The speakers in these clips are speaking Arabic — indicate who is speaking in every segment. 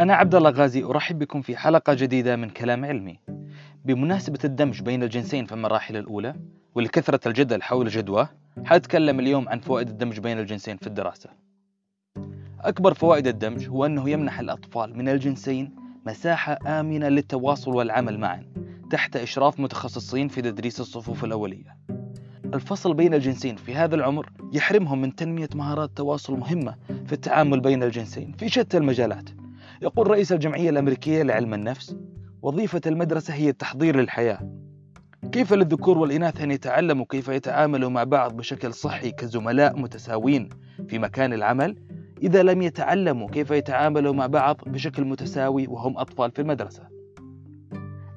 Speaker 1: أنا عبد الله غازي أرحب بكم في حلقة جديدة من كلام علمي. بمناسبة الدمج بين الجنسين في المراحل الأولى ولكثرة الجدل حول جدواه، حأتكلم اليوم عن فوائد الدمج بين الجنسين في الدراسة. أكبر فوائد الدمج هو أنه يمنح الأطفال من الجنسين مساحة آمنة للتواصل والعمل معا تحت إشراف متخصصين في تدريس الصفوف الأولية. الفصل بين الجنسين في هذا العمر يحرمهم من تنمية مهارات تواصل مهمة في التعامل بين الجنسين في شتى المجالات. يقول رئيس الجمعية الأمريكية لعلم النفس: وظيفة المدرسة هي التحضير للحياة. كيف للذكور والإناث أن يتعلموا كيف يتعاملوا مع بعض بشكل صحي كزملاء متساوين في مكان العمل إذا لم يتعلموا كيف يتعاملوا مع بعض بشكل متساوي وهم أطفال في المدرسة.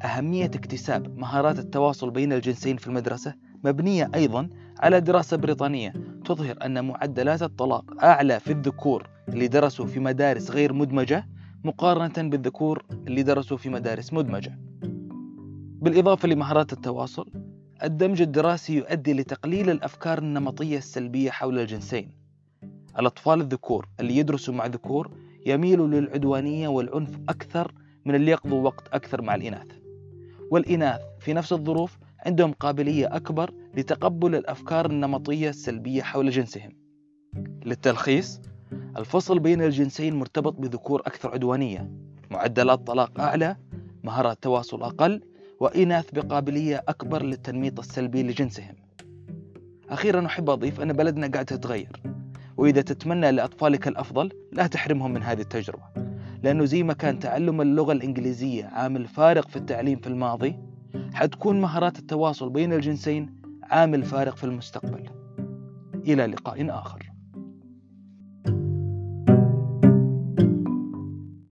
Speaker 1: أهمية اكتساب مهارات التواصل بين الجنسين في المدرسة مبنية أيضا على دراسة بريطانية تظهر أن معدلات الطلاق أعلى في الذكور اللي درسوا في مدارس غير مدمجة مقارنة بالذكور اللي درسوا في مدارس مدمجة. بالإضافة لمهارات التواصل، الدمج الدراسي يؤدي لتقليل الأفكار النمطية السلبية حول الجنسين. الأطفال الذكور اللي يدرسوا مع ذكور يميلوا للعدوانية والعنف أكثر من اللي يقضوا وقت أكثر مع الإناث. والإناث في نفس الظروف عندهم قابلية أكبر لتقبل الأفكار النمطية السلبية حول جنسهم. للتلخيص، الفصل بين الجنسين مرتبط بذكور أكثر عدوانية، معدلات طلاق أعلى، مهارات تواصل أقل، وإناث بقابلية أكبر للتنميط السلبي لجنسهم. أخيرا أحب أضيف أن بلدنا قاعدة تتغير، وإذا تتمنى لأطفالك الأفضل لا تحرمهم من هذه التجربة، لأنه زي ما كان تعلم اللغة الإنجليزية عامل فارق في التعليم في الماضي، حتكون مهارات التواصل بين الجنسين عامل فارق في المستقبل. إلى لقاء آخر.